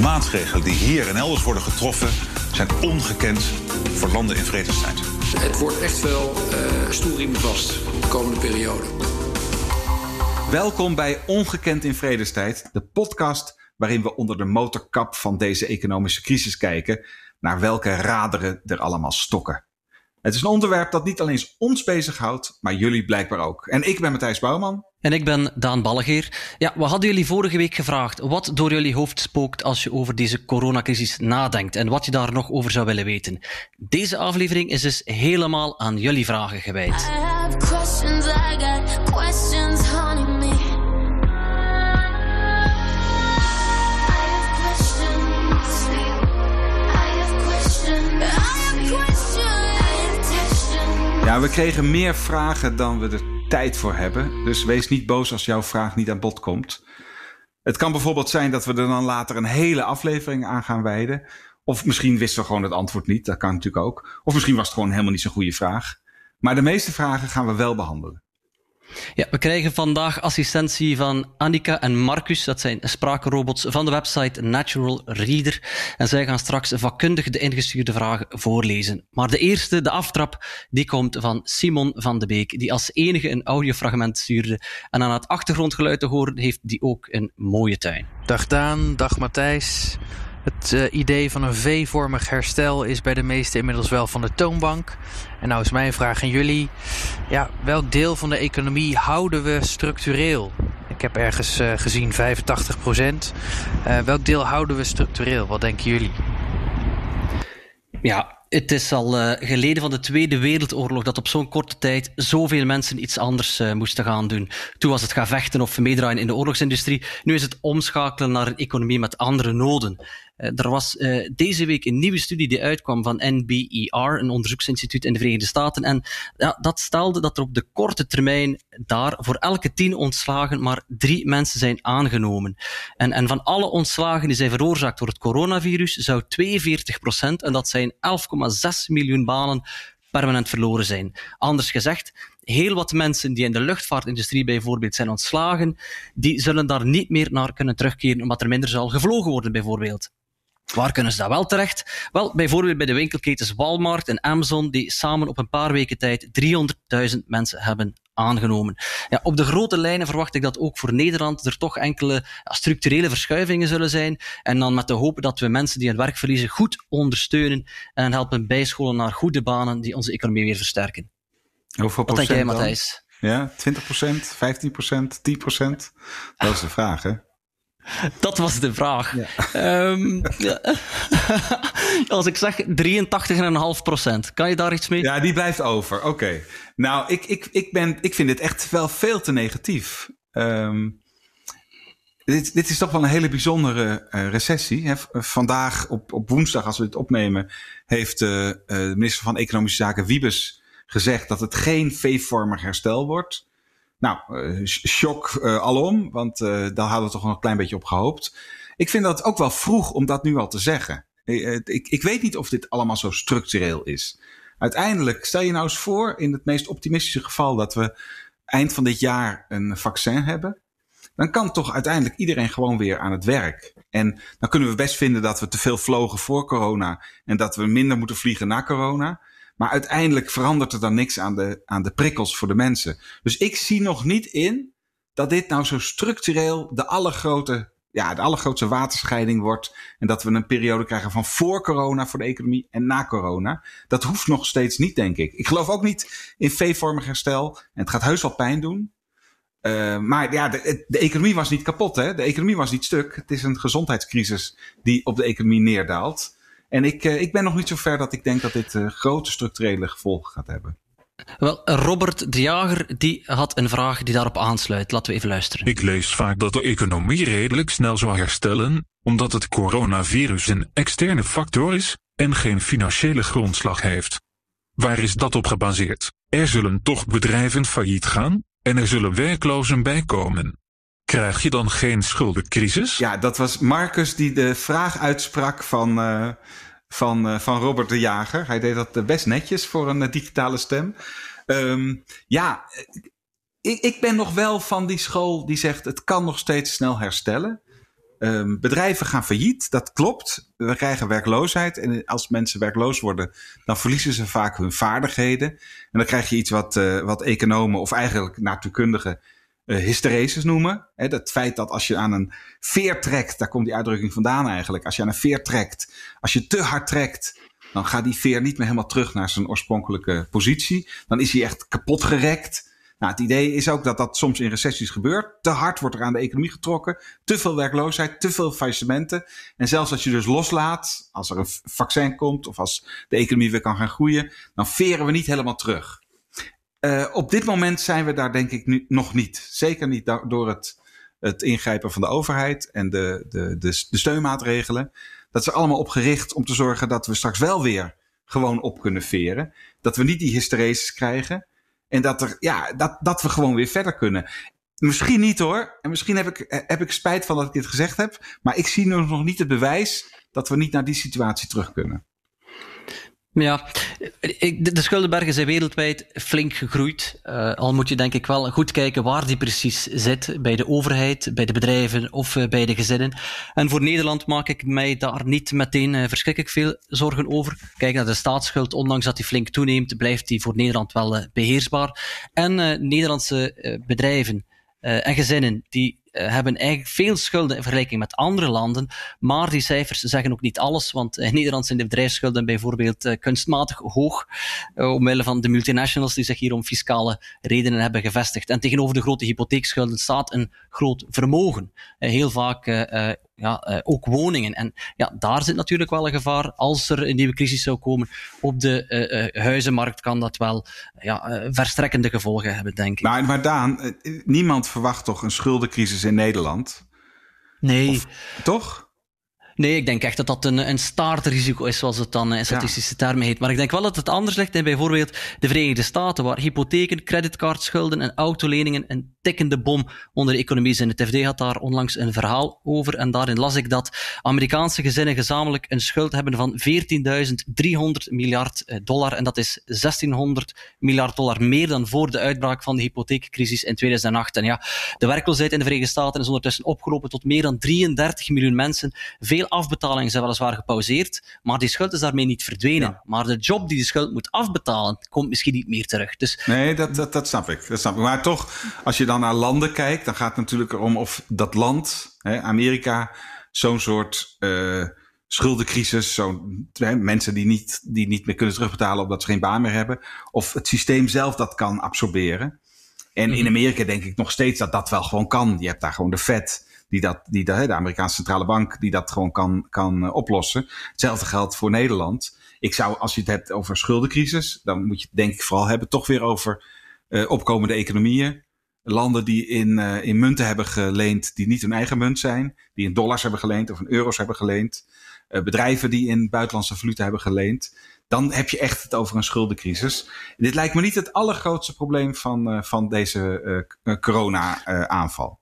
maatregelen die hier en elders worden getroffen zijn ongekend voor landen in vredestijd. Het wordt echt wel uh, stoelriem vast de komende periode. Welkom bij Ongekend in Vredestijd, de podcast waarin we onder de motorkap van deze economische crisis kijken naar welke raderen er allemaal stokken. Het is een onderwerp dat niet alleen ons bezighoudt, maar jullie blijkbaar ook. En ik ben Matthijs Bouwman. En ik ben Daan Ballegeer. Ja, we hadden jullie vorige week gevraagd wat door jullie hoofd spookt als je over deze coronacrisis nadenkt en wat je daar nog over zou willen weten. Deze aflevering is dus helemaal aan jullie vragen gewijd. Ja, we kregen meer vragen dan we er tijd voor hebben. Dus wees niet boos als jouw vraag niet aan bod komt. Het kan bijvoorbeeld zijn dat we er dan later een hele aflevering aan gaan wijden. Of misschien wisten we gewoon het antwoord niet. Dat kan natuurlijk ook. Of misschien was het gewoon helemaal niet zo'n goede vraag. Maar de meeste vragen gaan we wel behandelen. Ja, we krijgen vandaag assistentie van Annika en Marcus. Dat zijn spraakrobots van de website Natural Reader. En zij gaan straks vakkundig de ingestuurde vragen voorlezen. Maar de eerste, de aftrap, die komt van Simon van de Beek, die als enige een audiofragment stuurde. En aan het achtergrondgeluid te horen heeft die ook een mooie tuin. Dag Daan, dag Matthijs. Het uh, idee van een V-vormig herstel is bij de meesten inmiddels wel van de toonbank. En nou is mijn vraag aan jullie. Ja, welk deel van de economie houden we structureel? Ik heb ergens uh, gezien 85 procent. Uh, welk deel houden we structureel? Wat denken jullie? Ja, het is al geleden van de Tweede Wereldoorlog dat op zo'n korte tijd zoveel mensen iets anders moesten gaan doen. Toen was het gaan vechten of meedraaien in de oorlogsindustrie. Nu is het omschakelen naar een economie met andere noden. Uh, er was deze week een nieuwe studie die uitkwam van NBER, een onderzoeksinstituut in de Verenigde Staten. En ja, dat stelde dat er op de korte termijn daar voor elke tien ontslagen maar drie mensen zijn aangenomen. En, en van alle ontslagen die zijn veroorzaakt door het coronavirus zou 42 procent, en dat zijn 11, 1,6 miljoen banen permanent verloren zijn. Anders gezegd, heel wat mensen die in de luchtvaartindustrie bijvoorbeeld zijn ontslagen, die zullen daar niet meer naar kunnen terugkeren omdat er minder zal gevlogen worden bijvoorbeeld. Waar kunnen ze dat wel terecht? Wel, bijvoorbeeld bij de winkelketens Walmart en Amazon, die samen op een paar weken tijd 300.000 mensen hebben aangenomen. Ja, op de grote lijnen verwacht ik dat ook voor Nederland er toch enkele structurele verschuivingen zullen zijn. En dan met de hoop dat we mensen die het werk verliezen goed ondersteunen en helpen bijscholen naar goede banen die onze economie weer versterken. Hoeveel Wat denk jij, Matthijs? Ja, 20% 15% 10% Dat is de vraag, hè? Dat was de vraag. Ja. Um, ja. Als ik zeg 83,5 procent, kan je daar iets mee? Ja, die blijft over. Oké. Okay. Nou, ik, ik, ik, ben, ik vind dit echt wel veel te negatief. Um, dit, dit is toch wel een hele bijzondere uh, recessie. Vandaag, op, op woensdag, als we dit opnemen, heeft uh, de minister van Economische Zaken Wiebes gezegd dat het geen V-vormig herstel wordt. Nou, uh, shock uh, alom, want uh, daar hadden we toch nog een klein beetje op gehoopt. Ik vind dat ook wel vroeg om dat nu al te zeggen. Ik, ik weet niet of dit allemaal zo structureel is. Uiteindelijk, stel je nou eens voor, in het meest optimistische geval, dat we eind van dit jaar een vaccin hebben. Dan kan toch uiteindelijk iedereen gewoon weer aan het werk. En dan kunnen we best vinden dat we te veel vlogen voor corona en dat we minder moeten vliegen na corona. Maar uiteindelijk verandert er dan niks aan de, aan de prikkels voor de mensen. Dus ik zie nog niet in dat dit nou zo structureel de allergrote, ja, de allergrootste waterscheiding wordt. En dat we een periode krijgen van voor corona voor de economie en na corona. Dat hoeft nog steeds niet, denk ik. Ik geloof ook niet in V-vormig herstel. En het gaat heus wel pijn doen. Uh, maar ja, de, de, economie was niet kapot, hè? De economie was niet stuk. Het is een gezondheidscrisis die op de economie neerdaalt. En ik, uh, ik ben nog niet zo ver dat ik denk dat dit uh, grote structurele gevolgen gaat hebben. Wel, Robert de Jager die had een vraag die daarop aansluit. Laten we even luisteren. Ik lees vaak dat de economie redelijk snel zou herstellen, omdat het coronavirus een externe factor is en geen financiële grondslag heeft. Waar is dat op gebaseerd? Er zullen toch bedrijven failliet gaan en er zullen werklozen bijkomen. Krijg je dan geen schuldencrisis? Ja, dat was Marcus die de vraag uitsprak van, uh, van, uh, van Robert de Jager. Hij deed dat best netjes voor een digitale stem. Um, ja, ik, ik ben nog wel van die school die zegt het kan nog steeds snel herstellen. Ehm, bedrijven gaan failliet, dat klopt. We krijgen werkloosheid. En als mensen werkloos worden, dan verliezen ze vaak hun vaardigheden. En dan krijg je iets wat, wat economen of eigenlijk natuurkundigen hysteresis noemen. He, het feit dat als je aan een veer trekt, daar komt die uitdrukking vandaan eigenlijk. Als je aan een veer trekt, als je te hard trekt, dan gaat die veer niet meer helemaal terug naar zijn oorspronkelijke positie. Dan is hij echt kapot gerekt. Nou, het idee is ook dat dat soms in recessies gebeurt. Te hard wordt er aan de economie getrokken. Te veel werkloosheid, te veel faillissementen. En zelfs als je dus loslaat, als er een vaccin komt of als de economie weer kan gaan groeien, dan veren we niet helemaal terug. Uh, op dit moment zijn we daar denk ik nu nog niet. Zeker niet door het, het ingrijpen van de overheid en de, de, de, de steunmaatregelen. Dat is allemaal opgericht om te zorgen dat we straks wel weer gewoon op kunnen veren. Dat we niet die hysteresis krijgen. En dat, er, ja, dat, dat we gewoon weer verder kunnen. Misschien niet hoor. En misschien heb ik, heb ik spijt van dat ik dit gezegd heb. Maar ik zie nog niet het bewijs dat we niet naar die situatie terug kunnen. Ja, de schuldenbergen zijn wereldwijd flink gegroeid. Uh, al moet je denk ik wel goed kijken waar die precies zit. Bij de overheid, bij de bedrijven of uh, bij de gezinnen. En voor Nederland maak ik mij daar niet meteen uh, verschrikkelijk veel zorgen over. Kijk naar de staatsschuld, ondanks dat die flink toeneemt, blijft die voor Nederland wel beheersbaar. En Nederlandse bedrijven en gezinnen die hebben eigenlijk veel schulden in vergelijking met andere landen. Maar die cijfers zeggen ook niet alles, want in Nederland zijn de bedrijfsschulden bijvoorbeeld uh, kunstmatig hoog, uh, omwille van de multinationals die zich hier om fiscale redenen hebben gevestigd. En tegenover de grote hypotheekschulden staat een groot vermogen. heel vaak ja, uh, ook woningen. En ja, daar zit natuurlijk wel een gevaar. Als er een nieuwe crisis zou komen op de uh, uh, huizenmarkt, kan dat wel ja, verstrekkende gevolgen hebben, denk ik. Maar, maar Daan, niemand verwacht toch een schuldencrisis in Nederland? Nee. Of, toch? Nee, ik denk echt dat dat een, een staartrisico is, zoals het dan in statistische ja. termen heet. Maar ik denk wel dat het anders ligt in bijvoorbeeld de Verenigde Staten, waar hypotheken, creditcardschulden en autoleningen een tikkende bom onder de economie zijn. Het FD had daar onlangs een verhaal over en daarin las ik dat Amerikaanse gezinnen gezamenlijk een schuld hebben van 14.300 miljard eh, dollar. En dat is 1600 miljard dollar meer dan voor de uitbraak van de hypotheekcrisis in 2008. En ja, de werkloosheid in de Verenigde Staten is ondertussen opgelopen tot meer dan 33 miljoen mensen. Veel afbetalingen zijn weliswaar gepauzeerd, maar die schuld is daarmee niet verdwenen. Ja. Maar de job die de schuld moet afbetalen, komt misschien niet meer terug. Dus... Nee, dat, dat, dat, snap ik, dat snap ik. Maar toch, als je dan naar landen kijkt, dan gaat het natuurlijk erom of dat land, hè, Amerika, zo'n soort uh, schuldencrisis, zo'n mensen die niet, die niet meer kunnen terugbetalen omdat ze geen baan meer hebben, of het systeem zelf dat kan absorberen. En in Amerika denk ik nog steeds dat dat wel gewoon kan. Je hebt daar gewoon de Fed die dat, die dat, de Amerikaanse centrale bank, die dat gewoon kan, kan uh, oplossen. Hetzelfde geldt voor Nederland. Ik zou, als je het hebt over schuldencrisis, dan moet je het denk ik vooral hebben toch weer over uh, opkomende economieën. Landen die in, uh, in munten hebben geleend die niet hun eigen munt zijn, die in dollars hebben geleend of in euro's hebben geleend. bedrijven die in buitenlandse valuta hebben geleend. Dan heb je echt het over een schuldencrisis. Dit lijkt me niet het allergrootste probleem van, van deze corona-aanval.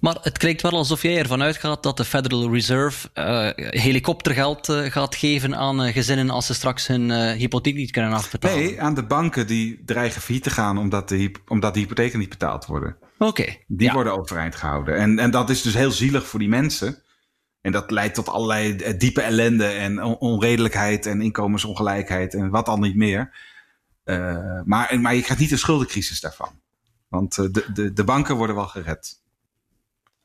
Maar het klinkt wel alsof jij ervan uitgaat dat de Federal Reserve uh, helikoptergeld uh, gaat geven aan uh, gezinnen als ze straks hun hypotheek niet kunnen afbetalen. Nee, aan de banken die dreigen failliet te gaan omdat de, omdat de hypotheken niet betaald worden. Oké. Okay, die ja. worden overeind gehouden. En, en dat is dus heel zielig voor die mensen. En dat leidt tot allerlei diepe ellende en onredelijkheid en inkomensongelijkheid en wat al niet meer. maar, maar je krijgt niet een schuldencrisis daarvan. Want de, de, de banken worden wel gered.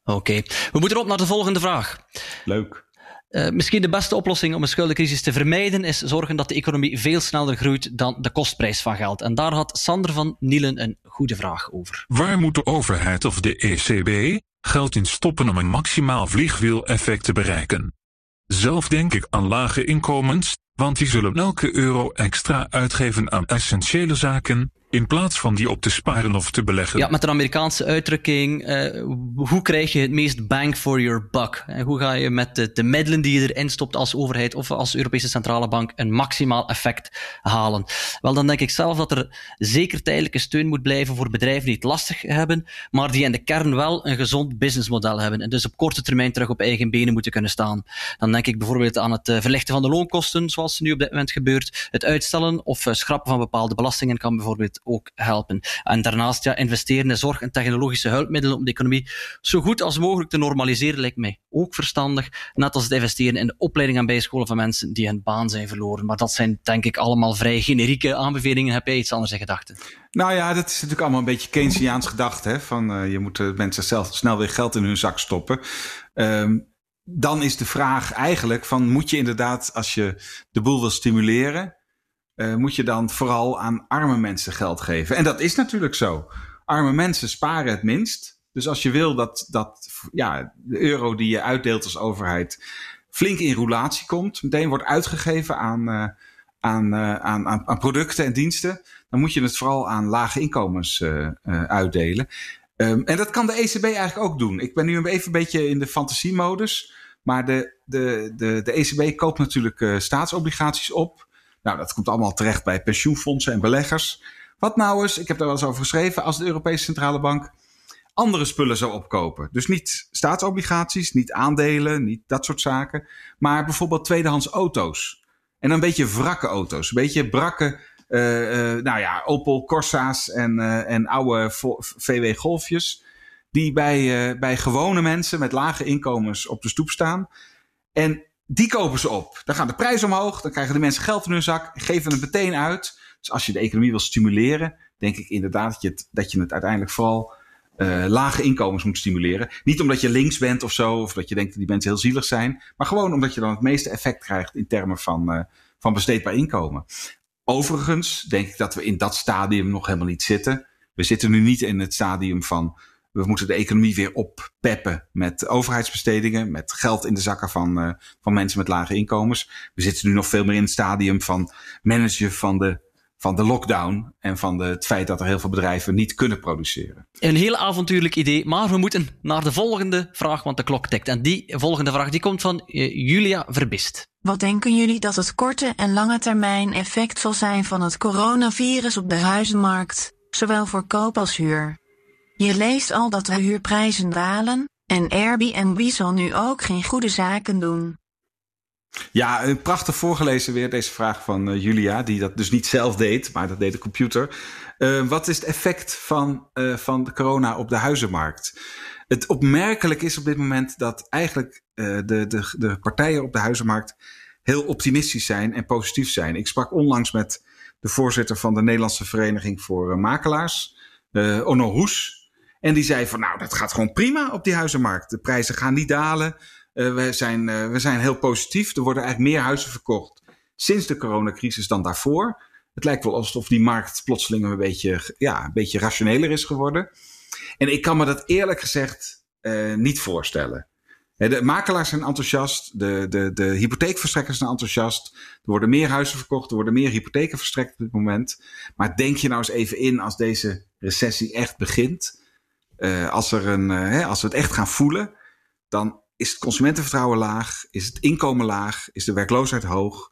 Oké, okay. we moeten op naar de volgende vraag. Leuk. Uh, misschien de beste oplossing om een schuldencrisis te vermijden is zorgen dat de economie veel sneller groeit dan de kostprijs van geld. En daar had Sander van Nielen een goede vraag over. Waar moet de overheid of de ECB geld in stoppen om een maximaal vliegwiel-effect te bereiken? Zelf denk ik aan lage inkomens, want die zullen elke euro extra uitgeven aan essentiële zaken, in plaats van die op te sparen of te beleggen. Ja, met een Amerikaanse uitdrukking, uh, hoe krijg je het meest bang for your buck? En hoe ga je met de, de middelen die je erin stopt als overheid of als Europese Centrale Bank een maximaal effect halen? Wel, dan denk ik zelf dat er zeker tijdelijke steun moet blijven voor bedrijven die het lastig hebben, maar die in de kern wel een gezond businessmodel hebben en dus op korte termijn terug op eigen benen moeten kunnen staan. Dan denk ik bijvoorbeeld aan het uh, verlichten van de loonkosten, zoals nu op dit moment gebeurt, het uitstellen of schrappen van bepaalde belastingen kan bijvoorbeeld ook helpen. En daarnaast ja, investeren in zorg en technologische hulpmiddelen om de economie zo goed als mogelijk te normaliseren lijkt mij ook verstandig. Net als het investeren in de opleiding en bijscholen van mensen die hun baan zijn verloren. Maar dat zijn denk ik allemaal vrij generieke aanbevelingen. Heb jij iets anders in gedachten? Nou ja, dat is natuurlijk allemaal een beetje Keynesiaans gedacht. Hè? Van uh, je moet de mensen zelf snel weer geld in hun zak stoppen. Um, dan is de vraag eigenlijk van moet je inderdaad, als je de boel wil stimuleren, uh, moet je dan vooral aan arme mensen geld geven. En dat is natuurlijk zo. Arme mensen sparen het minst. Dus als je wil dat, dat ja, de euro die je uitdeelt als overheid flink in roulatie komt, meteen wordt uitgegeven aan, aan, uh, aan, aan, aan, producten en diensten, dan moet je het vooral aan lage inkomens uitdelen. Um, en dat kan de ECB eigenlijk ook doen. Ik ben nu even een beetje in de fantasiemodus. Maar de, de, de, de ECB koopt natuurlijk staatsobligaties op. Nou, dat komt allemaal terecht bij pensioenfondsen en beleggers. Wat nou eens, ik heb daar wel eens over geschreven, als de Europese Centrale Bank andere spullen zou opkopen. Dus niet staatsobligaties, niet aandelen, niet dat soort zaken. Maar bijvoorbeeld tweedehands auto's. En een beetje wrakke auto's. Een beetje brakke, uh, uh, nou ja, Opel Corsa's en, en oude VW Golfjes die bij, bij gewone mensen met lage inkomens op de stoep staan. En die kopen ze op. Dan gaan de prijzen omhoog, dan krijgen de mensen geld in hun zak, geven het meteen uit. Dus als je de economie wil stimuleren, denk ik inderdaad dat je het, dat je het uiteindelijk vooral uh, lage inkomens moet stimuleren. Niet omdat je links bent of zo, of dat je denkt dat die mensen heel zielig zijn, maar gewoon omdat je dan het meeste effect krijgt in termen van, uh, van besteedbaar inkomen. Overigens denk ik dat we in dat stadium nog helemaal niet zitten. We zitten nu niet in het stadium van we moeten de economie weer oppeppen met overheidsbestedingen, met geld in de zakken van, uh, van mensen met lage inkomens. We zitten nu nog veel meer in het stadium van managen van de, van de lockdown en van de, het feit dat er heel veel bedrijven niet kunnen produceren. Een heel avontuurlijk idee, maar we moeten naar de volgende vraag, want de klok tikt. En die volgende vraag die komt van uh, Julia Verbist. Wat denken jullie dat het korte en lange termijn effect zal zijn van het coronavirus op de huizenmarkt, zowel voor koop als huur? Je leest al dat de huurprijzen dalen, en Airbnb zal nu ook geen goede zaken doen. Ja, een prachtig voorgelezen weer deze vraag van uh, Julia, die dat dus niet zelf deed, maar dat deed de computer. Uh, wat is het effect van, van de corona op de huizenmarkt? Het opmerkelijk is op dit moment dat eigenlijk de, de, de partijen op de huizenmarkt heel optimistisch zijn en positief zijn. Ik sprak onlangs met de voorzitter van de Nederlandse Vereniging voor Makelaars, Onno Hoes. En die zei van nou, dat gaat gewoon prima op die huizenmarkt. De prijzen gaan niet dalen. Uh, we, zijn, uh, we zijn heel positief. Er worden eigenlijk meer huizen verkocht sinds de coronacrisis dan daarvoor. Het lijkt wel alsof die markt plotseling een beetje, ja, een beetje rationeler is geworden. En ik kan me dat eerlijk gezegd uh, niet voorstellen. De makelaars zijn enthousiast, de, de, de hypotheekverstrekkers zijn enthousiast. Er worden meer huizen verkocht, er worden meer hypotheken verstrekt op dit moment. Maar denk je nou eens even in als deze recessie echt begint uh, als, er een, uh, als we het echt gaan voelen, dan is het consumentenvertrouwen laag, is het inkomen laag, is de werkloosheid hoog.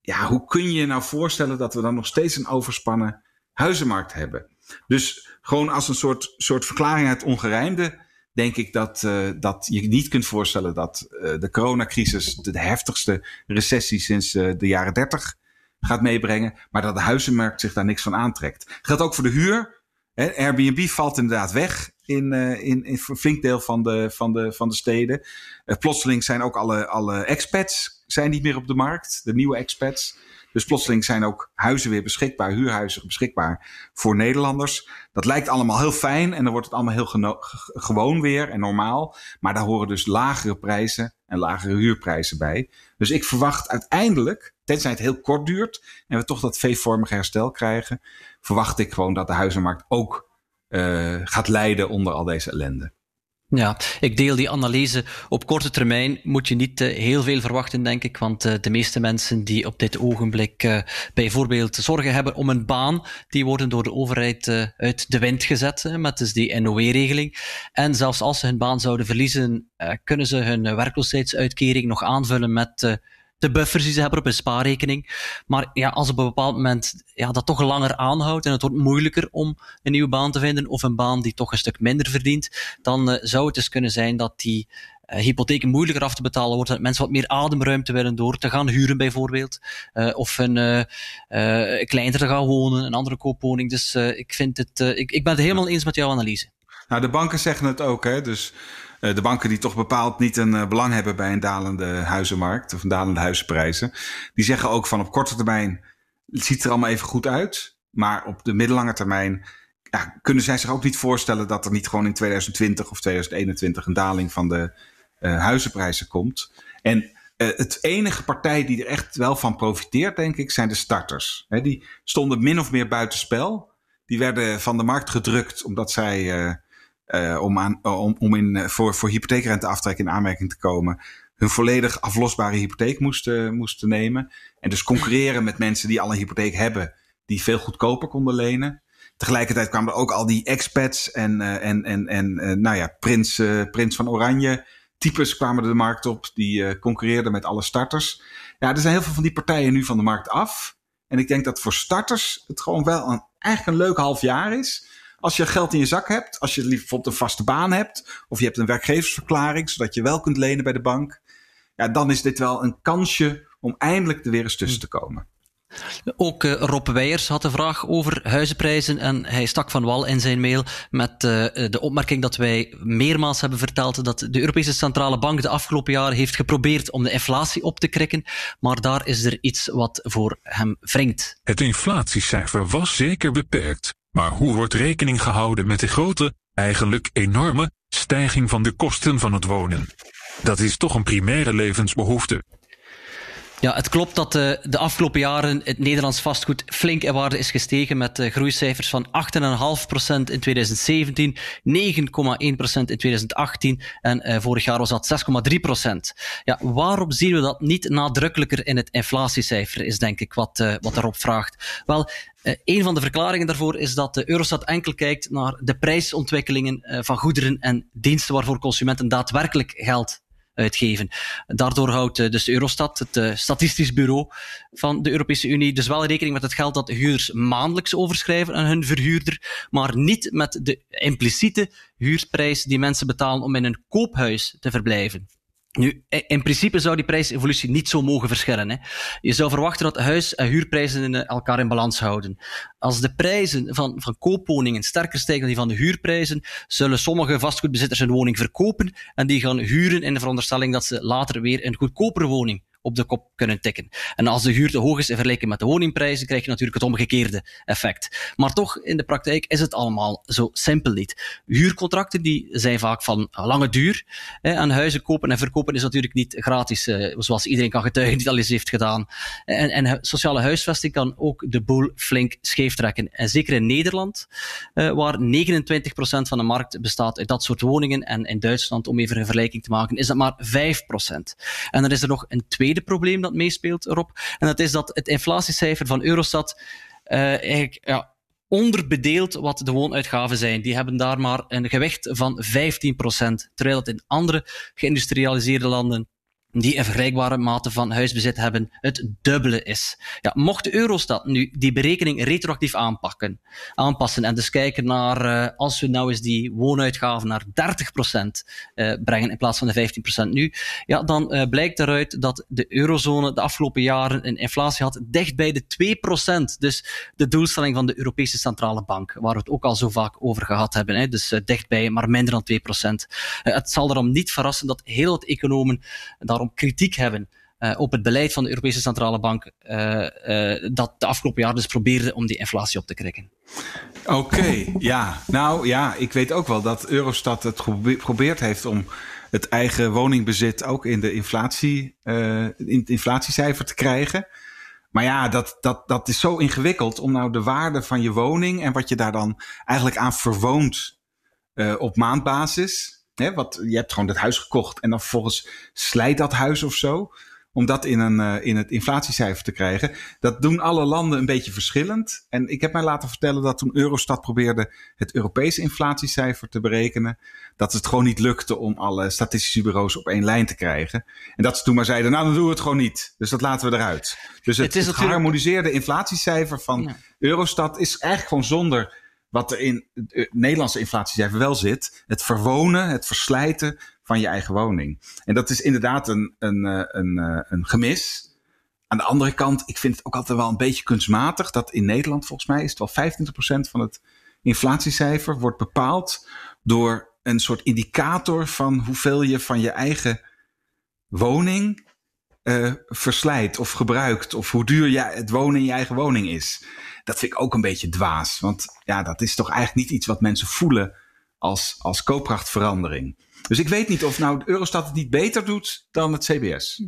Ja, hoe kun je je nou voorstellen dat we dan nog steeds een overspannen huizenmarkt hebben? Dus gewoon als een soort, soort verklaring uit ongerijmde, denk ik dat, uh, dat je niet kunt voorstellen dat de coronacrisis de heftigste recessie sinds de jaren 30 gaat meebrengen, maar dat de huizenmarkt zich daar niks van aantrekt. Geldt ook voor de huur. Airbnb valt inderdaad weg in, uh, in, in een flink deel van de, van de, van de steden. Uh, plotseling zijn ook alle, alle expats zijn niet meer op de markt, de nieuwe expats. Dus plotseling zijn ook huizen weer beschikbaar, huurhuizen beschikbaar voor Nederlanders. Dat lijkt allemaal heel fijn en dan wordt het allemaal heel gewoon weer en normaal. Maar daar horen dus lagere prijzen en lagere huurprijzen bij. Dus ik verwacht uiteindelijk, tenzij het heel kort duurt en we toch dat V-vormige herstel krijgen, verwacht ik gewoon dat de huizenmarkt ook uh, gaat lijden onder al deze ellende. Ja, ik deel die analyse. Op korte termijn moet je niet uh, heel veel verwachten, denk ik. Want uh, de meeste mensen die op dit ogenblik bijvoorbeeld zorgen hebben om een baan, die worden door de overheid uit de wind gezet met dus die NOW-regeling. En zelfs als ze hun baan zouden verliezen, kunnen ze hun werkloosheidsuitkering nog aanvullen met de buffers die ze hebben op hun spaarrekening. Maar ja, als op een bepaald moment ja, dat toch langer aanhoudt en het wordt moeilijker om een nieuwe baan te vinden of een baan die toch een stuk minder verdient, dan uh, zou het dus kunnen zijn dat die hypotheken moeilijker af te betalen wordt, dat mensen wat meer ademruimte willen door te gaan huren bijvoorbeeld, of een kleiner te gaan wonen, een andere koopwoning. Dus ik, vind het, ik, ik ben het helemaal eens met jouw analyse. Nou, de banken zeggen het ook, hè? Dus uh, de banken die toch bepaald niet een uh, belang hebben bij een dalende huizenmarkt of een dalende huizenprijzen, die zeggen ook van op korte termijn het ziet er allemaal even goed uit, maar op de middellange termijn ja, kunnen zij zich ook niet voorstellen dat er niet gewoon in 2020 of 2021 een daling van de uh, huizenprijzen komt. En het enige partij die er echt wel van profiteert, denk ik, zijn de starters. Die stonden min of meer buitenspel. Die werden van de markt gedrukt omdat zij om, aan, om, om in, voor, voor hypotheekrenteaftrek in aanmerking te komen, hun volledig aflosbare hypotheek moesten, moesten nemen. En dus concurreren met mensen die al een hypotheek hebben, die veel goedkoper konden lenen. Tegelijkertijd kwamen er ook al die expats en, en, en, en nou ja, prins, prins van Oranje types kwamen de markt op. Die concurreerden met alle starters. Ja, er zijn heel veel van die partijen nu van de markt af. En ik denk dat voor starters het gewoon wel een, eigenlijk een leuk half jaar is. Als je geld in je zak hebt, als je bijvoorbeeld een vaste baan hebt, of je hebt een werkgeversverklaring, zodat je wel kunt lenen bij de bank, ja, dan is dit wel een kansje om eindelijk er weer eens tussen te komen. Ook uh, Rob Weijers had een vraag over huizenprijzen en hij stak van wal in zijn mail met uh, de opmerking dat wij meermaals hebben verteld dat de Europese Centrale Bank de afgelopen jaren heeft geprobeerd om de inflatie op te krikken, maar daar is er iets wat voor hem wringt. Het inflatiecijfer was zeker beperkt, maar hoe wordt rekening gehouden met de grote, eigenlijk enorme, stijging van de kosten van het wonen? Dat is toch een primaire levensbehoefte. Ja, het klopt dat de, de afgelopen jaren het Nederlands vastgoed flink in waarde is gestegen met uh, groeicijfers van 8,5% in 2017, 9,1% in 2018 en uh, vorig jaar was dat 6,3%. Ja, waarom zien we dat niet nadrukkelijker in het inflatiecijfer, is denk ik wat, wat erop vraagt. Wel, een van de verklaringen daarvoor is dat de Eurostat enkel kijkt naar de prijsontwikkelingen van goederen en diensten waarvoor consumenten daadwerkelijk geld uitgeven. Daardoor houdt eh, dus Eurostat, het uh, statistisch bureau van de Europese Unie, dus wel rekening met het geld dat huurders maandelijks overschrijven aan hun verhuurder, maar niet met de impliciete huurprijs die mensen betalen om in een koophuis te verblijven. Nu, in principe zou die prijsevolutie niet zo mogen verschillen. Hè. Je zou verwachten dat huis- en huurprijzen elkaar in balans houden. Als de prijzen van, van koopwoningen sterker stijgen dan die van de huurprijzen, zullen sommige vastgoedbezitters hun woning verkopen en die gaan huren in de veronderstelling dat ze later weer een goedkopere woning op de kop kunnen tikken. En als de huur te hoog is in vergelijking met de woningprijzen, krijg je natuurlijk het omgekeerde effect. Maar toch, in de praktijk is het allemaal zo simpel niet. Huurcontracten die zijn vaak van lange duur. En huizen kopen en verkopen is natuurlijk niet gratis, eh, zoals iedereen kan getuigen die dat al eens heeft gedaan. En, en sociale huisvesting kan ook de boel flink scheef trekken. En zeker in Nederland, eh, waar 29% van de markt bestaat uit dat soort woningen, en in Duitsland, om even een vergelijking te maken, is dat maar 5%. En dan is er nog een tweede probleem dat meespeelt erop. En dat is dat het inflatiecijfer van Eurostat uh, eigenlijk ja, onderbedeelt wat de woonuitgaven zijn. Die hebben daar maar een gewicht van 15%, terwijl het in andere geïndustrialiseerde landen die een vergelijkbare mate van huisbezit hebben, het dubbele is. Ja, mocht de Eurostat nu die berekening retroactief aanpakken, aanpassen en dus kijken naar, uh, als we nou eens die woonuitgaven naar 30% uh, eh, brengen in plaats van de 15% nu, ja, dan uh, blijkt eruit dat de eurozone de afgelopen jaren een inflatie had dicht bij de 2%. Dus de doelstelling van de Europese Centrale Bank, waar we het ook al zo vaak over gehad hebben. Hè, dus dichtbij, maar minder dan 2%. het zal daarom niet verrassen dat heel wat economen daarom kritiek hebben uh, op het beleid van de Europese Centrale Bank, uh, uh, dat de afgelopen jaar dus probeerde om die inflatie op te krikken. Oké, ja. Nou ja, ik weet ook wel dat Eurostat het geprobeerd heeft om het eigen woningbezit ook in, de inflatie, in het inflatiecijfer te krijgen. Maar ja, dat, dat, dat is zo ingewikkeld om nou de waarde van je woning en wat je daar dan eigenlijk aan verwoont op maandbasis Hè, wat, je hebt gewoon dat huis gekocht en dan vervolgens slijt dat huis of zo. Om dat in, een, uh, in het inflatiecijfer te krijgen. Dat doen alle landen een beetje verschillend. En ik heb mij laten vertellen dat toen Eurostat probeerde het Europese inflatiecijfer te berekenen. Dat het gewoon niet lukte om alle statistische bureaus op één lijn te krijgen. En dat ze toen maar zeiden, nou dan doen we het gewoon niet. Dus dat laten we eruit. Dus het, het, het geharmoniseerde inflatiecijfer van ja. Eurostat is eigenlijk gewoon zonder wat er in het Nederlandse inflatiecijfer wel zit. Het verwonen, het verslijten van je eigen woning. En dat is inderdaad een, een, eh, een, een, een gemis. Aan de andere kant, ik vind het ook altijd wel een beetje kunstmatig dat in Nederland, volgens mij, is het wel 25% van het inflatiecijfer wordt bepaald door een soort indicator van hoeveel je van je eigen woning verslijt of gebruikt. Of hoe duur je het wonen in je eigen woning is. Dat vind ik ook een beetje dwaas. Want ja, dat is toch eigenlijk niet iets wat mensen voelen als, als koopkrachtverandering. Dus ik weet niet of nou Eurostat het niet beter doet dan het CBS.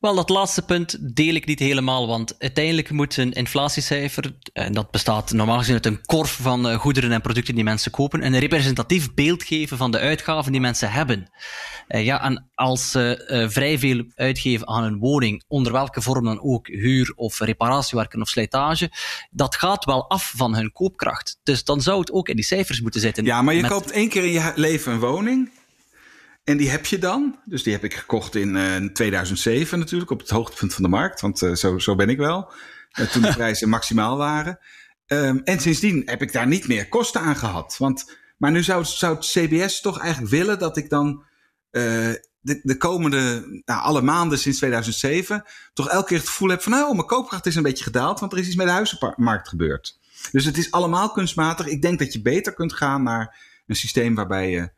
Wel, dat laatste punt deel ik niet helemaal, want uiteindelijk moet een inflatiecijfer, en dat bestaat normaal gezien uit een korf van eh, goederen en producten die mensen kopen, een representatief beeld geven van de uitgaven die mensen hebben. Uh, ja, en als ze uh, vrij veel uitgeven aan een woning, onder welke vorm dan ook, huur of reparatiewerken of slijtage, dat gaat wel af van hun koopkracht. Dus dan zou het ook in die cijfers moeten zitten. Ja, maar je koopt één keer in je leven een woning. En die heb je dan. Dus die heb ik gekocht in uh, 2007 natuurlijk, op het hoogtepunt van de markt. Want uh, zo, zo ben ik wel. Uh, toen de prijzen maximaal waren. Um, en sindsdien heb ik daar niet meer kosten aan gehad. Want, maar nu zou, zou het CBS toch eigenlijk willen dat ik dan de, de komende, nou, alle maanden sinds 2007, toch elke keer het gevoel heb van, nou, mijn koopkracht is een beetje gedaald, want er is iets met de huizenmarkt gebeurd. Dus het is allemaal kunstmatig. Ik denk dat je beter kunt gaan naar een systeem waarbij je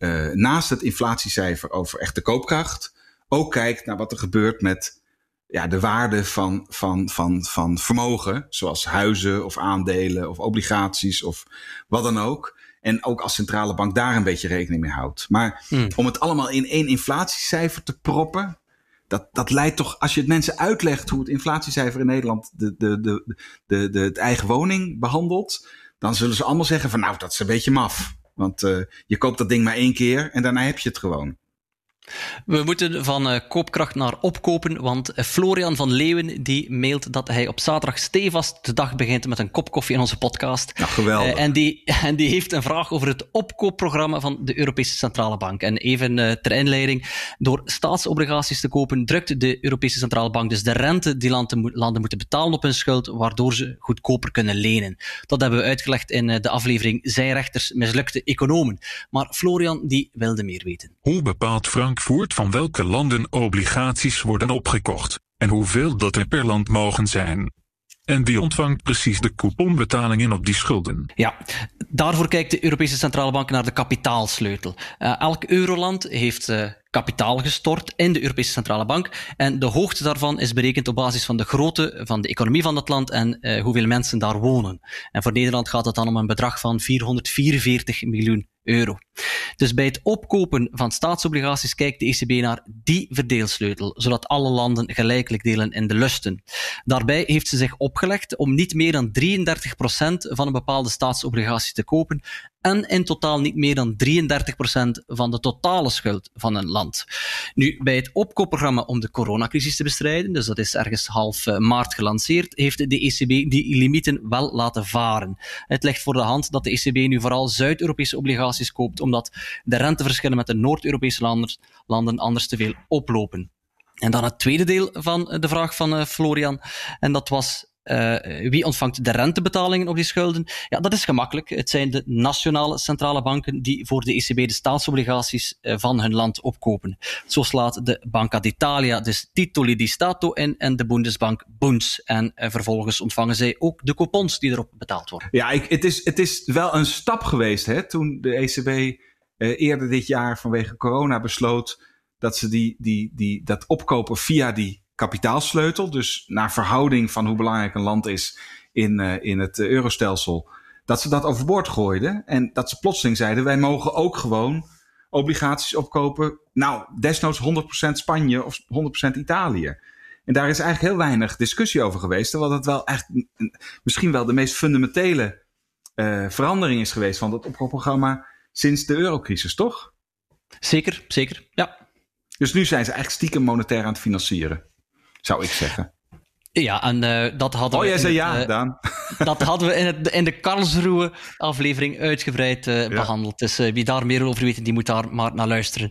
uh, naast het inflatiecijfer over echte koopkracht ook kijkt naar wat er gebeurt met ja, de waarde van, van, van, van vermogen, zoals huizen of aandelen of obligaties of wat dan ook. En ook als centrale bank daar een beetje rekening mee houdt. Maar mm. om het allemaal in één inflatiecijfer te proppen, dat, dat leidt toch, als je het mensen uitlegt hoe het inflatiecijfer in Nederland de, de, de, de, de, het eigen woning behandelt, dan zullen ze allemaal zeggen van nou, dat is een beetje maf. Want uh, je koopt dat ding maar één keer en daarna heb je het gewoon. We moeten van uh, koopkracht naar opkopen, want uh, Florian van Leeuwen die mailt dat hij op zaterdag stevast de dag begint met een kop koffie in onze podcast. Ja, geweldig. Uh, en, die, en die heeft een vraag over het opkoopprogramma van de Europese Centrale Bank. En even ter inleiding, door staatsobligaties te kopen drukt de Europese Centrale Bank dus de rente die landen, landen moeten betalen op hun schuld, waardoor ze goedkoper kunnen lenen. Dat hebben we uitgelegd in de aflevering Zijrechters mislukte economen. Maar Florian die wilde meer weten. Hoe bepaalt Frank voert van welke landen obligaties worden opgekocht en hoeveel dat er per land mogen zijn. En wie ontvangt precies de couponbetalingen op die schulden? Ja, daarvoor kijkt de Europese Centrale Bank naar de kapitaalsleutel. Uh, elk euroland heeft uh, kapitaal gestort in de Europese Centrale Bank. En de hoogte daarvan is berekend op basis van de grootte van de economie van dat land en uh, hoeveel mensen daar wonen. En voor Nederland gaat het dan om een bedrag van 444 miljoen euro. Dus bij het opkopen van staatsobligaties kijkt de ECB naar die verdeelsleutel, zodat alle landen gelijkelijk delen in de lusten. Daarbij heeft ze zich opgelegd om niet meer dan 33% van een bepaalde staatsobligatie te kopen en in totaal niet meer dan 33% van de totale schuld van een land. Nu, bij het opkoopprogramma om de coronacrisis te bestrijden, dus dat is ergens half uh, maart gelanceerd, heeft de ECB die limieten wel laten varen. Het ligt voor de hand dat de ECB nu vooral Zuid-Europese obligaties koopt, omdat de renteverschillen met de Noord-Europese landen, landen anders te veel oplopen. En dan het tweede deel van de vraag van uh, Florian, en dat was uh, wie ontvangt de rentebetalingen op die schulden? Ja, dat is gemakkelijk. Het zijn de nationale centrale banken die voor de ECB de staatsobligaties uh, van hun land opkopen. Zo slaat de Banca d'Italia dus titoli di Stato in en de Bundesbank Bunds. En uh, vervolgens ontvangen zij ook de coupons die erop betaald worden. Ja, ik, het, is, het is wel een stap geweest hè, toen de ECB eerder dit jaar vanwege corona besloot dat ze die, die, die, dat opkopen via die kapitaalsleutel. Dus naar verhouding van hoe belangrijk een land is in, uh, in het eurostelsel. Dat ze dat overboord gooiden. En dat ze plotseling zeiden: wij mogen ook gewoon obligaties opkopen. Nou, desnoods 100% Spanje of 100% Italië. En daar is eigenlijk heel weinig discussie over geweest. Terwijl dat wel echt misschien wel de meest fundamentele uh, verandering is geweest van dat opkoopprogramma sinds de eurocrisis, toch? Zeker, zeker. Ja. Dus nu zijn ze eigenlijk stiekem monetair aan het financieren zou ik zeggen. Ja, en uh, dat hadden oh, we. jij zei ja, uh, Daan. Dat hadden we in, het, in de Karlsruhe-aflevering uitgebreid uh, ja. behandeld. Dus wie daar meer over weet, die moet daar maar naar luisteren.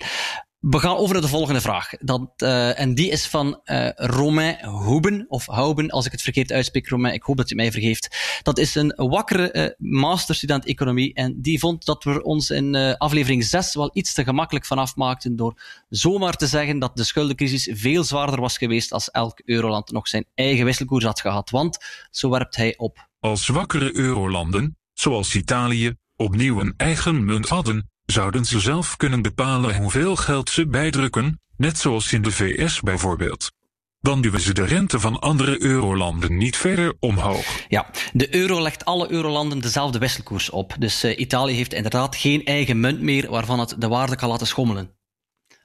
We gaan over naar de volgende vraag. Dat, uh, en die is van uh, Romain Houben, of Houben, als ik het verkeerd uitspreek, Romain. Ik hoop dat u mij vergeeft. Dat is een wakkere uh, masterstudent economie. En die vond dat we ons in aflevering 6 wel iets te gemakkelijk vanaf maakten door zomaar te zeggen dat de schuldencrisis veel zwaarder was geweest als elk euroland nog zijn eigen wisselkoers had gehad. Want, zo werpt hij op. Als zwakkere eurolanden, zoals Italië, opnieuw een eigen munt hadden, zouden ze zelf kunnen bepalen hoeveel geld ze bijdrukken, net zoals in de VS bijvoorbeeld. Dan duwen ze de rente van andere eurolanden niet verder omhoog. Ja, de euro legt alle eurolanden dezelfde wisselkoers op. Dus uh, Italië heeft inderdaad geen eigen munt meer waarvan het de waarde kan laten schommelen.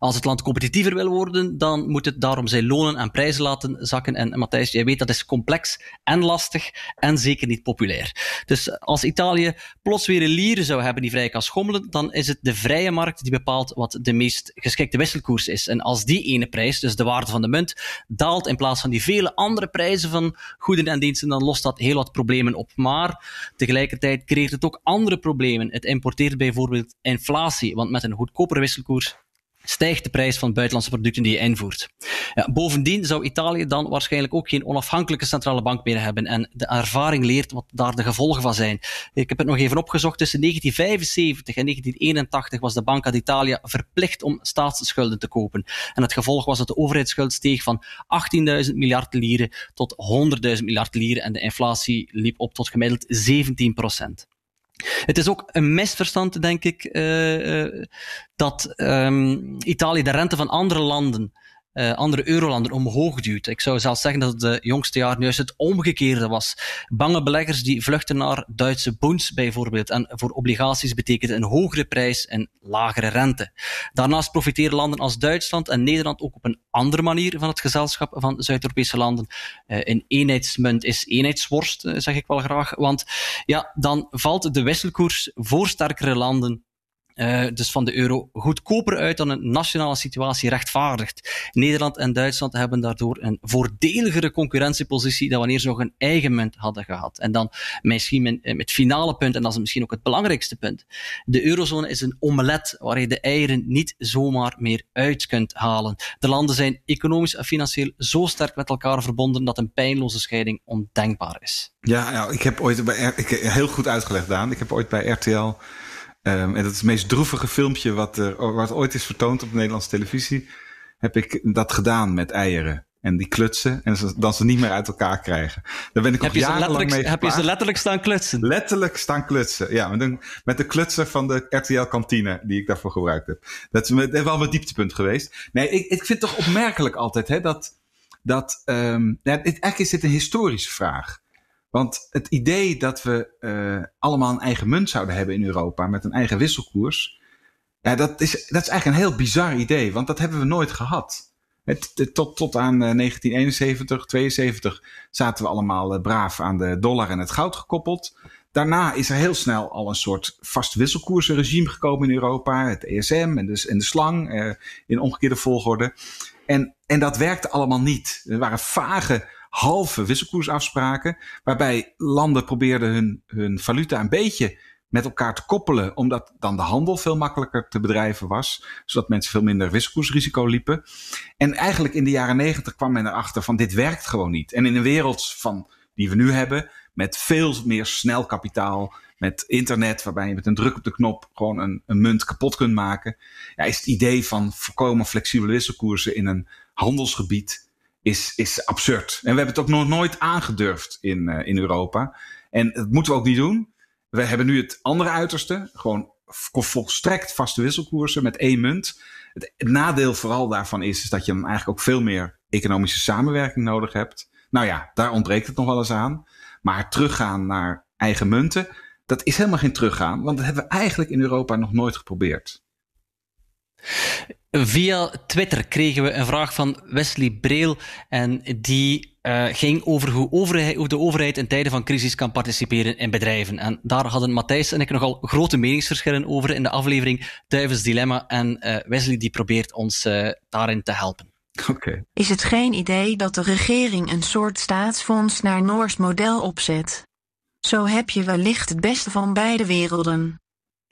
Als het land competitiever wil worden, dan moet het daarom zijn lonen en prijzen laten zakken. En Matthijs, jij weet dat is complex en lastig en zeker niet populair. Dus als Italië plots weer een lieren zou hebben die vrij kan schommelen, dan is het de vrije markt die bepaalt wat de meest geschikte wisselkoers is. En als die ene prijs, dus de waarde van de munt, daalt in plaats van die vele andere prijzen van goederen en diensten, dan lost dat heel wat problemen op. Maar tegelijkertijd creëert het ook andere problemen. Het importeert bijvoorbeeld inflatie, want met een goedkopere wisselkoers stijgt de prijs van buitenlandse producten die je invoert. Ja, bovendien zou Italië dan waarschijnlijk ook geen onafhankelijke centrale bank meer hebben. En de ervaring leert wat daar de gevolgen van zijn. Ik heb het nog even opgezocht. Tussen 1975 en 1981 was de Banca d'Italia verplicht om staatsschulden te kopen. En het gevolg was dat de overheidsschuld steeg van 18.000 miljard lieren tot 100.000 miljard lieren. En de inflatie liep op tot gemiddeld 17 procent. Het is ook een misverstand, denk ik, uh, uh, dat um, Italië de rente van andere landen uh, andere eurolanden omhoog duwt. Ik zou zelfs zeggen dat het de jongste jaren juist het omgekeerde was. Bange beleggers die vluchten naar Duitse bonds bijvoorbeeld. En voor obligaties betekent een hogere prijs en lagere rente. Daarnaast profiteren landen als Duitsland en Nederland ook op een andere manier van het gezelschap van Zuid-Europese landen. Uh, een eenheidsmunt is eenheidsworst, uh, zeg ik wel graag. Want ja, dan valt de wisselkoers voor sterkere landen uh, dus van de euro goedkoper uit dan een nationale situatie rechtvaardigt. Nederland en Duitsland hebben daardoor een voordeligere concurrentiepositie dan wanneer ze nog een eigen munt hadden gehad. En dan misschien met eh, het finale punt, en dat is misschien ook het belangrijkste punt. De eurozone is een omelet waar je de eieren niet zomaar meer uit kunt halen. De landen zijn economisch en financieel zo sterk met elkaar verbonden dat een pijnloze scheiding ondenkbaar is. Ja, ik heb ooit bij, ik, heel goed uitgelegd, Daan. Ik heb ooit bij RTL Um, en dat is het meest droevige filmpje wat, er, wat ooit is vertoond op Nederlandse televisie. Heb ik dat gedaan met eieren. En die klutsen. En ze, dan ze niet meer uit elkaar krijgen. Daar ben ik heb al jarenlang mee Heb je ze letterlijk staan klutsen? Letterlijk staan klutsen. Ja, met, een, met de klutser van de RTL-kantine die ik daarvoor gebruikt heb. Dat is, dat is wel mijn dieptepunt geweest. Nee, ik, ik vind het toch opmerkelijk altijd hè, dat... dat um, ja, het, eigenlijk is dit een historische vraag. Want het idee dat we uh, allemaal een eigen munt zouden hebben in Europa met een eigen wisselkoers, ja, dat, is, dat is eigenlijk een heel bizar idee, want dat hebben we nooit gehad. Het, tot, tot aan 1971, eh, 72 zaten we allemaal uh, braaf aan de dollar en het goud gekoppeld. Daarna is er heel snel al een soort vast wisselkoersregime gekomen in Europa. Het ESM en de, de slang in omgekeerde volgorde. En, en dat werkte allemaal niet. Er waren vage halve wisselkoersafspraken. Waarbij landen probeerden hun, hun valuta een beetje met elkaar te koppelen, omdat dan de handel veel makkelijker te bedrijven was, zodat mensen veel minder wisselkoersrisico liepen. En eigenlijk in de jaren negentig kwam men erachter van dit werkt gewoon niet. En in een wereld van, die we nu hebben, met veel meer snel kapitaal, met internet, waarbij je met een druk op de knop gewoon een, een munt kapot kunt maken, ja, is het idee van voorkomen flexibele wisselkoersen in een handelsgebied is, is absurd. En we hebben het ook nog nooit aangedurfd in, uh, in Europa. En dat moeten we ook niet doen. We hebben nu het andere uiterste. Gewoon volstrekt vaste wisselkoersen met één munt. Het, het, nadeel vooral daarvan is, is dat je dan eigenlijk ook veel meer economische samenwerking nodig hebt. Nou ja, daar ontbreekt het nog wel eens aan. Maar teruggaan naar eigen munten, dat is helemaal geen teruggaan. Want dat hebben we eigenlijk in Europa nog nooit geprobeerd. Via Twitter kregen we een vraag van Wesley Breel en die uh, ging over hoe, overheid, hoe, de overheid in tijden van crisis kan participeren in bedrijven. En daar hadden Matthijs en ik nogal grote meningsverschillen over in de aflevering Duivens Dilemma en uh, Wesley die probeert ons uh, daarin te helpen. Okay. Is het geen idee dat de regering een soort staatsfonds naar Noors model opzet? Zo heb je wellicht het beste van beide werelden.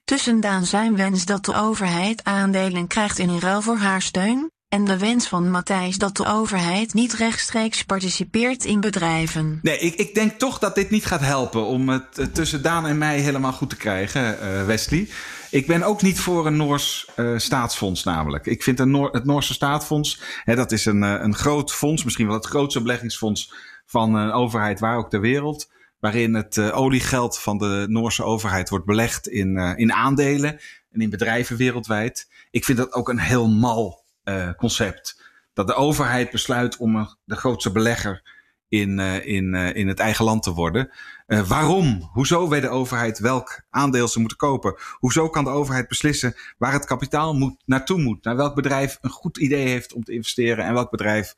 Tussen zijn wens dat de overheid aandelen krijgt in ruil voor haar steun, en de wens van Matthijs dat de overheid niet rechtstreeks participeert in bedrijven. Nee, ik, ik denk toch dat dit niet gaat helpen om het eh, tussen Daan en mij helemaal goed te krijgen, uh, Wesley. Ik ben ook niet voor een Noors uh, staatsfonds namelijk. Ik vind het Noorse staatsfonds, hè, dat is een, een groot fonds, misschien wel het grootste beleggingsfonds van een overheid waar ook ter wereld. Waarin het uh, oliegeld van de Noorse overheid wordt belegd in, uh, in aandelen en in bedrijven wereldwijd. Ik vind dat ook een heel mal uh, concept. Dat de overheid besluit om de grootste belegger in, in, in het eigen land te worden. waarom? Hoezo weet de overheid welk aandeel ze moeten kopen? Hoezo kan de overheid beslissen waar het kapitaal moet, naartoe moet? Naar welk bedrijf een goed idee heeft om te investeren en welk bedrijf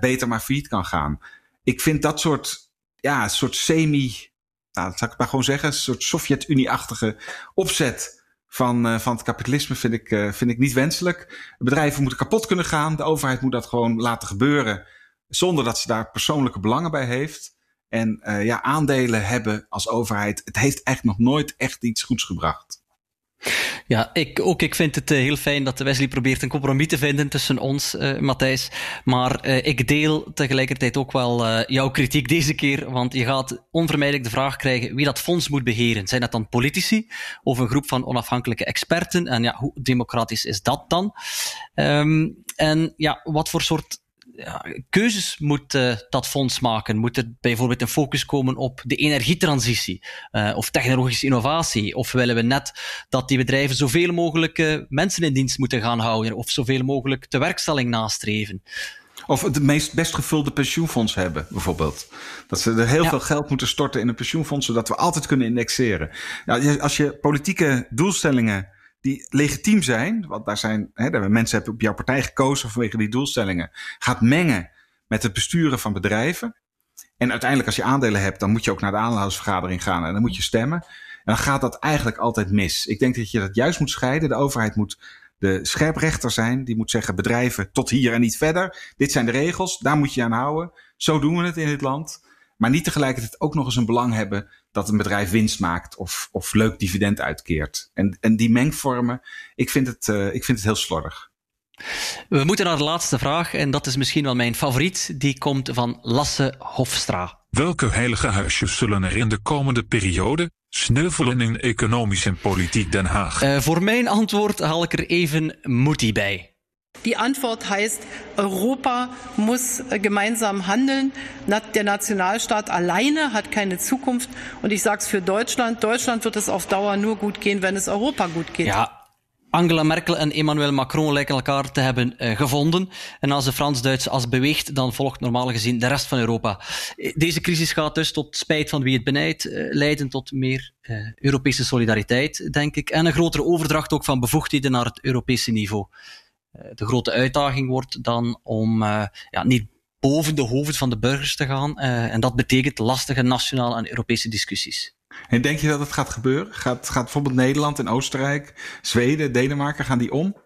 beter maar failliet kan gaan? Ik vind dat soort, ja, een soort semi, nou, dat zal ik maar gewoon zeggen, een soort Sovjet-Unie-achtige opzet van, uh, van het kapitalisme vind ik, uh, vind ik niet wenselijk. Bedrijven moeten kapot kunnen gaan. De overheid moet dat gewoon laten gebeuren zonder dat ze daar persoonlijke belangen bij heeft. En uh, ja, aandelen hebben als overheid, het heeft echt nog nooit echt iets goeds gebracht. Ja, ik, ook ik vind het uh, heel fijn dat Wesley probeert een compromis te vinden tussen ons, uh, Matthijs. Maar uh, ik deel tegelijkertijd ook wel jouw kritiek deze keer, want je gaat onvermijdelijk de vraag krijgen wie dat fonds moet beheren. Zijn dat dan politici of een groep van onafhankelijke experten? En ja, hoe democratisch is dat dan? Um, en ja, wat voor soort ja, keuzes moet uh, dat fonds maken? Moet er bijvoorbeeld een focus komen op de energietransitie uh, of technologische innovatie? Of willen we net dat die bedrijven zoveel mogelijk uh, mensen in dienst moeten gaan houden of zoveel mogelijk de werkstelling nastreven? Of het meest best gevulde pensioenfonds hebben, bijvoorbeeld. Dat ze er heel ja. veel geld moeten storten in een pensioenfonds, zodat we altijd kunnen indexeren. Als je politieke doelstellingen die legitiem zijn, want daar zijn, hè, daar mensen hebben op jouw partij gekozen vanwege die doelstellingen, gaat mengen met het besturen van bedrijven. En uiteindelijk, als je aandelen hebt, dan moet je ook naar de aandeelhoudersvergadering gaan en dan moet je stemmen. En dan gaat dat eigenlijk altijd mis. Ik denk dat je dat juist moet scheiden. De overheid moet de scherprechter zijn. Die moet zeggen: bedrijven tot hier en niet verder. Dit zijn de regels, daar moet je aan houden. Zo doen we het in dit land. Maar niet tegelijkertijd ook nog eens een belang hebben dat een bedrijf winst maakt of, of leuk dividend uitkeert. En, en die mengvormen, ik vind, het, uh, ik vind het heel slordig. We moeten naar de laatste vraag, en dat is misschien wel mijn favoriet. Die komt van Lasse Hofstra. Welke heilige huisjes zullen er in de komende periode sneuvelen in economisch en politiek Den Haag? Uh, voor mijn antwoord haal ik er even Moetie bij. Die Antwort heißt, Europa muss gemeinsam handeln. Der Nationalstaat alleine hat keine Zukunft. Und ich sage es für Deutschland, Deutschland wird es auf Dauer nur gut gehen, wenn es Europa gut geht. Ja. Angela Merkel en Emmanuel Macron lijken elkaar te hebben uh, gevonden. En als de Frans-Duitse as beweegt, dan volgt normaal gezien de rest van Europa. Deze crisis gaat dus tot spijt van wie het benijdt uh, leiden tot meer uh, Europese solidariteit, denk ik. En een grotere overdracht ook van bevoegdheden naar het Europese niveau de grote uitdaging wordt dan om uh, ja, niet boven de hoofden van de burgers te gaan. Uh, en dat betekent lastige nationale en Europese discussies. En denk je dat het gaat gebeuren? Gaat, gaat bijvoorbeeld Nederland en Oostenrijk, Zweden, Denemarken, gaan die om?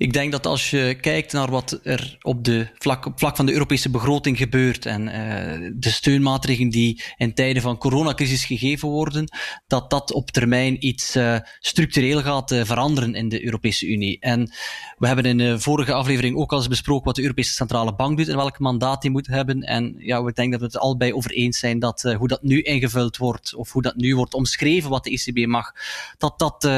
Ik denk dat als je kijkt naar wat er op, de vlak, op vlak van de Europese begroting gebeurt en uh, de steunmaatregelen die in tijden van coronacrisis gegeven worden, dat dat op termijn iets uh, structureel gaat uh, veranderen in de Europese Unie. En we hebben in de vorige aflevering ook al eens besproken wat de Europese Centrale Bank doet en welk mandaat die moet hebben. En ja, we denken dat we het allebei over eens zijn dat hoe dat nu ingevuld wordt, of hoe dat nu wordt omschreven wat de ECB mag, dat dat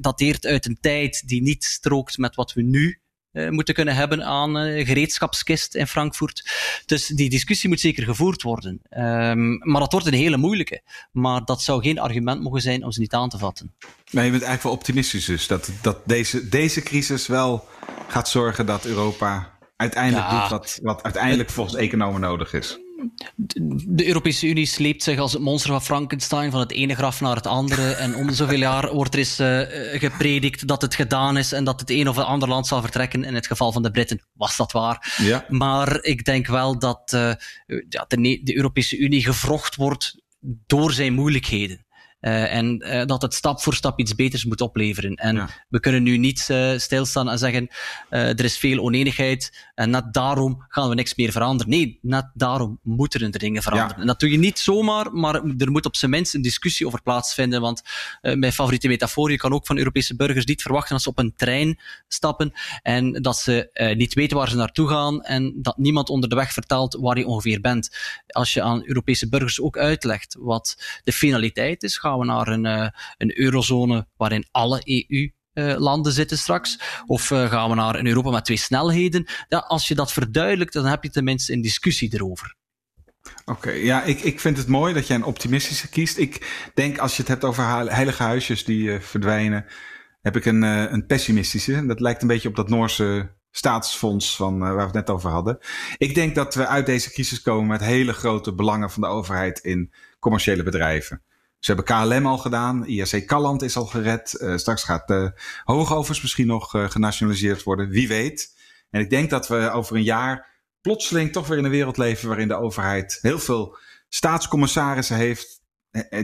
dateert uit een tijd die niet strookt met wat we nu uh, moeten kunnen hebben aan uh, gereedschapskist in Frankfurt. Dus die discussie moet zeker gevoerd worden. Um, maar dat wordt een hele moeilijke. Maar dat zou geen argument mogen zijn om ze niet aan te vatten. Nee, je bent eigenlijk wel optimistisch dus. Dat, dat deze, deze crisis wel gaat zorgen dat Europa uiteindelijk ja. doet wat, wat uiteindelijk volgens economen nodig is de Europese Unie sleept zich als het monster van Frankenstein van het ene graf naar het andere. En om zoveel jaar wordt er eens uh, gepredikt dat het gedaan is en dat het een of het ander land zal vertrekken. In het geval van de Britten was dat waar. Ja. Maar ik denk wel dat uh, ja, de, de Europese Unie gevrocht wordt door zijn moeilijkheden. Uh, en uh, dat het stap voor stap iets beters moet opleveren. En ja. we kunnen nu niet uh, stilstaan en zeggen, er is veel oneenigheid en net daarom gaan we niks meer veranderen. Nee, net daarom moeten er dingen veranderen. Ja. En dat doe je niet zomaar, maar er moet op zijn minst een discussie over plaatsvinden. Want mijn favoriete metafoor, je kan ook van Europese burgers niet verwachten dat ze op een trein stappen en dat ze niet weten waar ze naartoe gaan en dat niemand onder de weg vertelt waar je ongeveer bent. Als je aan Europese burgers ook uitlegt wat de finaliteit is, gaan we naar een, uh, een eurozone waarin alle EU uh, landen zitten straks? Of uh, gaan we naar een Europa met twee snelheden? Ja, als je dat verduidelijkt, dan heb je tenminste een discussie erover. Oké, ja, ik, ik vind het mooi dat jij een optimistische kiest. Ik denk als je het hebt over heilige huisjes die verdwijnen, heb ik een, een pessimistische. Dat lijkt een beetje op dat Noorse staatsfonds van, waar we het net over hadden. Ik denk dat we uit deze crisis komen met hele grote belangen van de overheid in commerciële bedrijven. Ze hebben KLM al gedaan. IRC Kalland is al gered. Uh, straks gaat de Hoogovens misschien nog uh, genationaliseerd worden. Wie weet. En ik denk dat we over een jaar plotseling toch weer in een wereld leven waarin de overheid heel veel staatscommissarissen heeft.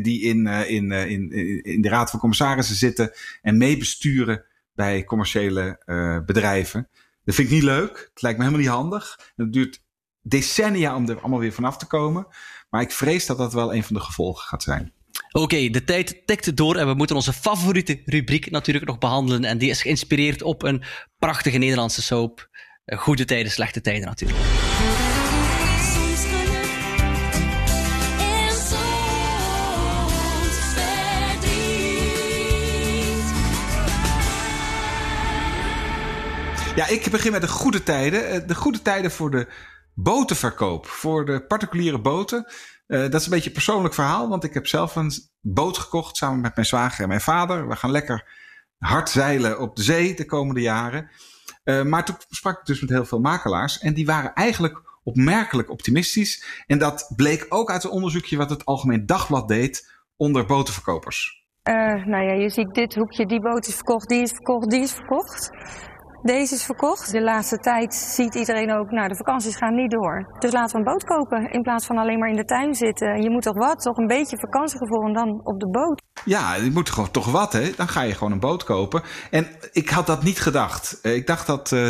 Die in, in, in, in de raad van commissarissen zitten en meebesturen bij commerciële bedrijven. Dat vind ik niet leuk. Het lijkt me helemaal niet handig. Het duurt decennia om er allemaal weer vanaf te komen. Maar ik vrees dat dat wel een van de gevolgen gaat zijn. Oké, de tijd tikt door en we moeten onze favoriete rubriek natuurlijk nog behandelen. En die is geïnspireerd op een prachtige Nederlandse soap. Goede tijden, slechte tijden natuurlijk. Ja, ik begin met de goede tijden. De goede tijden voor de botenverkoop. Voor de particuliere boten. Uh, dat is een beetje een persoonlijk verhaal, want ik heb zelf een boot gekocht samen met mijn zwager en mijn vader. We gaan lekker hard zeilen op de zee de komende jaren. Uh, maar toen sprak ik dus met heel veel makelaars en die waren eigenlijk opmerkelijk optimistisch. En dat bleek ook uit een onderzoekje wat het Algemeen Dagblad deed onder botenverkopers. Uh, nou ja, je ziet dit hoekje, die boot is verkocht, die is verkocht, die is verkocht. Deze is verkocht. De laatste tijd ziet iedereen ook, nou de vakanties gaan niet door. Dus laten we een boot kopen in plaats van alleen maar in de tuin zitten. Je moet toch wat, toch een beetje vakantiegevoel en dan op de boot. Ja, je moet gewoon toch wat hè. Dan ga je gewoon een boot kopen. En ik had dat niet gedacht. Eh, ik dacht dat uh,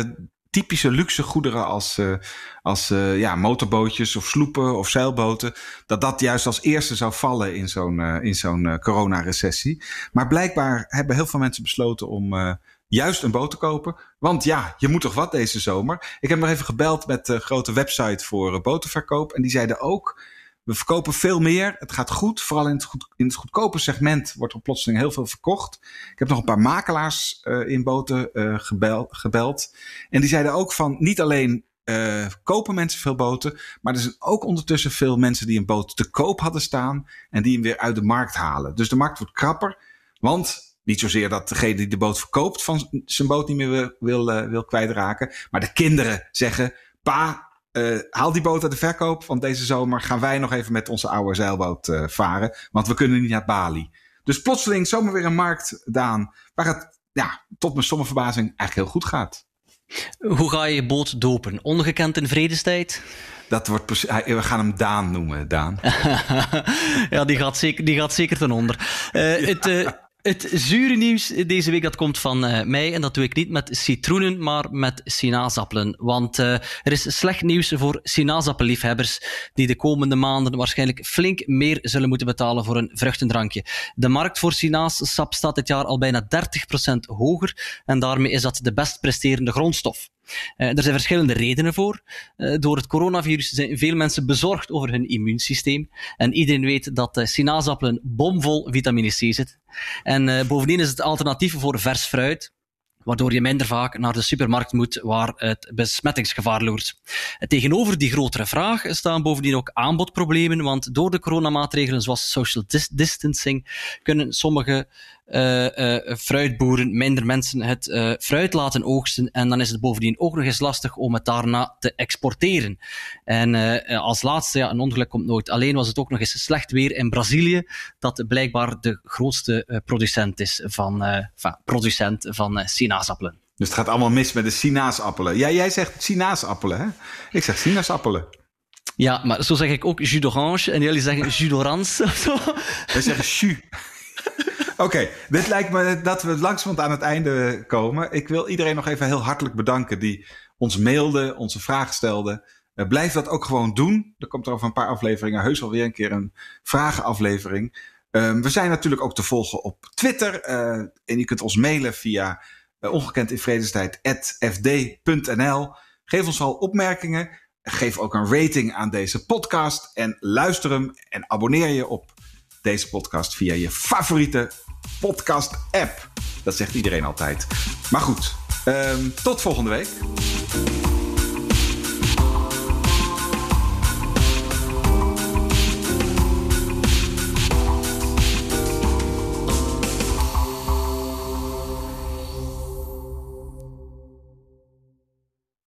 typische luxe goederen als, uh, als ja, motorbootjes of sloepen of zeilboten, dat dat juist als eerste zou vallen in zo'n in zo'n coronarecessie. Maar blijkbaar hebben heel veel mensen besloten om juist een boot te kopen. Want ja, je moet toch wat deze zomer. Ik heb nog even gebeld met de grote website voor uh, botenverkoop. En die zeiden ook, we verkopen veel meer. Het gaat goed. Vooral in het, goed, in het goedkope segment wordt er plotseling heel veel verkocht. Ik heb nog een paar makelaars uh, in boten uh, gebel, gebeld. En die zeiden ook van, niet alleen kopen mensen veel boten. Maar er zijn ook ondertussen veel mensen die een boot te koop hadden staan. En die hem weer uit de markt halen. Dus de markt wordt krapper. Want niet zozeer dat degene die de boot verkoopt van zijn boot niet meer wil, wil, uh, wil kwijtraken. Maar de kinderen zeggen: Pa, uh, haal die boot uit de verkoop. Want deze zomer gaan wij nog even met onze oude zeilboot uh, varen. Want we kunnen niet naar Bali. Dus plotseling zomaar weer een markt, Daan. Waar het ja, tot mijn stomme verbazing eigenlijk heel goed gaat. Hoe ga je je boot dopen? Ongekend in vredestijd? Dat wordt we gaan hem Daan noemen, Daan. ja, die gaat zeker, die gaat zeker ten onder. Uh, het, uh, het zure nieuws deze week dat komt van uh, mij en dat doe ik niet met citroenen, maar met sinaasappelen. Want uh, er is slecht nieuws voor sinaasappelliefhebbers die de komende maanden waarschijnlijk flink meer zullen moeten betalen voor een vruchtendrankje. De markt voor sinaassap staat dit jaar al bijna 30% hoger en daarmee is dat de best presterende grondstof. Uh, er zijn verschillende redenen voor. Uh, door het coronavirus zijn veel mensen bezorgd over hun immuunsysteem. En iedereen weet dat uh, sinaasappelen bomvol vitamine C zit. En bovendien is het alternatief voor vers fruit waardoor je minder vaak naar de supermarkt moet waar het besmettingsgevaar loert. Tegenover die grotere vraag staan bovendien ook aanbodproblemen, want door de coronamaatregelen zoals social distancing kunnen sommige fruitboeren minder mensen het uh, fruit laten oogsten en dan is het bovendien ook nog eens lastig om het daarna te exporteren. En als laatste, ja, een ongeluk komt nooit. Alleen was het ook nog eens slecht weer in Brazilië, dat blijkbaar de grootste producent is van, van, producent van sinaasappelen. Dus het gaat allemaal mis met de sinaasappelen. Ja, jij zegt sinaasappelen, hè? Ik zeg sinaasappelen. Ja, maar zo zeg ik ook jus d'orange en jullie zeggen jus d'orange. Wij zeggen jus. Oké, dit lijkt me dat we langzamerhand aan het einde komen. Ik wil iedereen nog even heel hartelijk bedanken die ons mailde, onze vragen stelde. Uh, blijf dat ook gewoon doen. Er komt er over een paar afleveringen heus wel weer een keer een vragenaflevering. Um, we zijn natuurlijk ook te volgen op Twitter. Uh, en je kunt ons mailen via uh. Geef ons al opmerkingen. Geef ook een rating aan deze podcast. En luister hem en abonneer je op deze podcast via je favoriete podcast app. Dat zegt iedereen altijd. Maar goed, um, tot volgende week.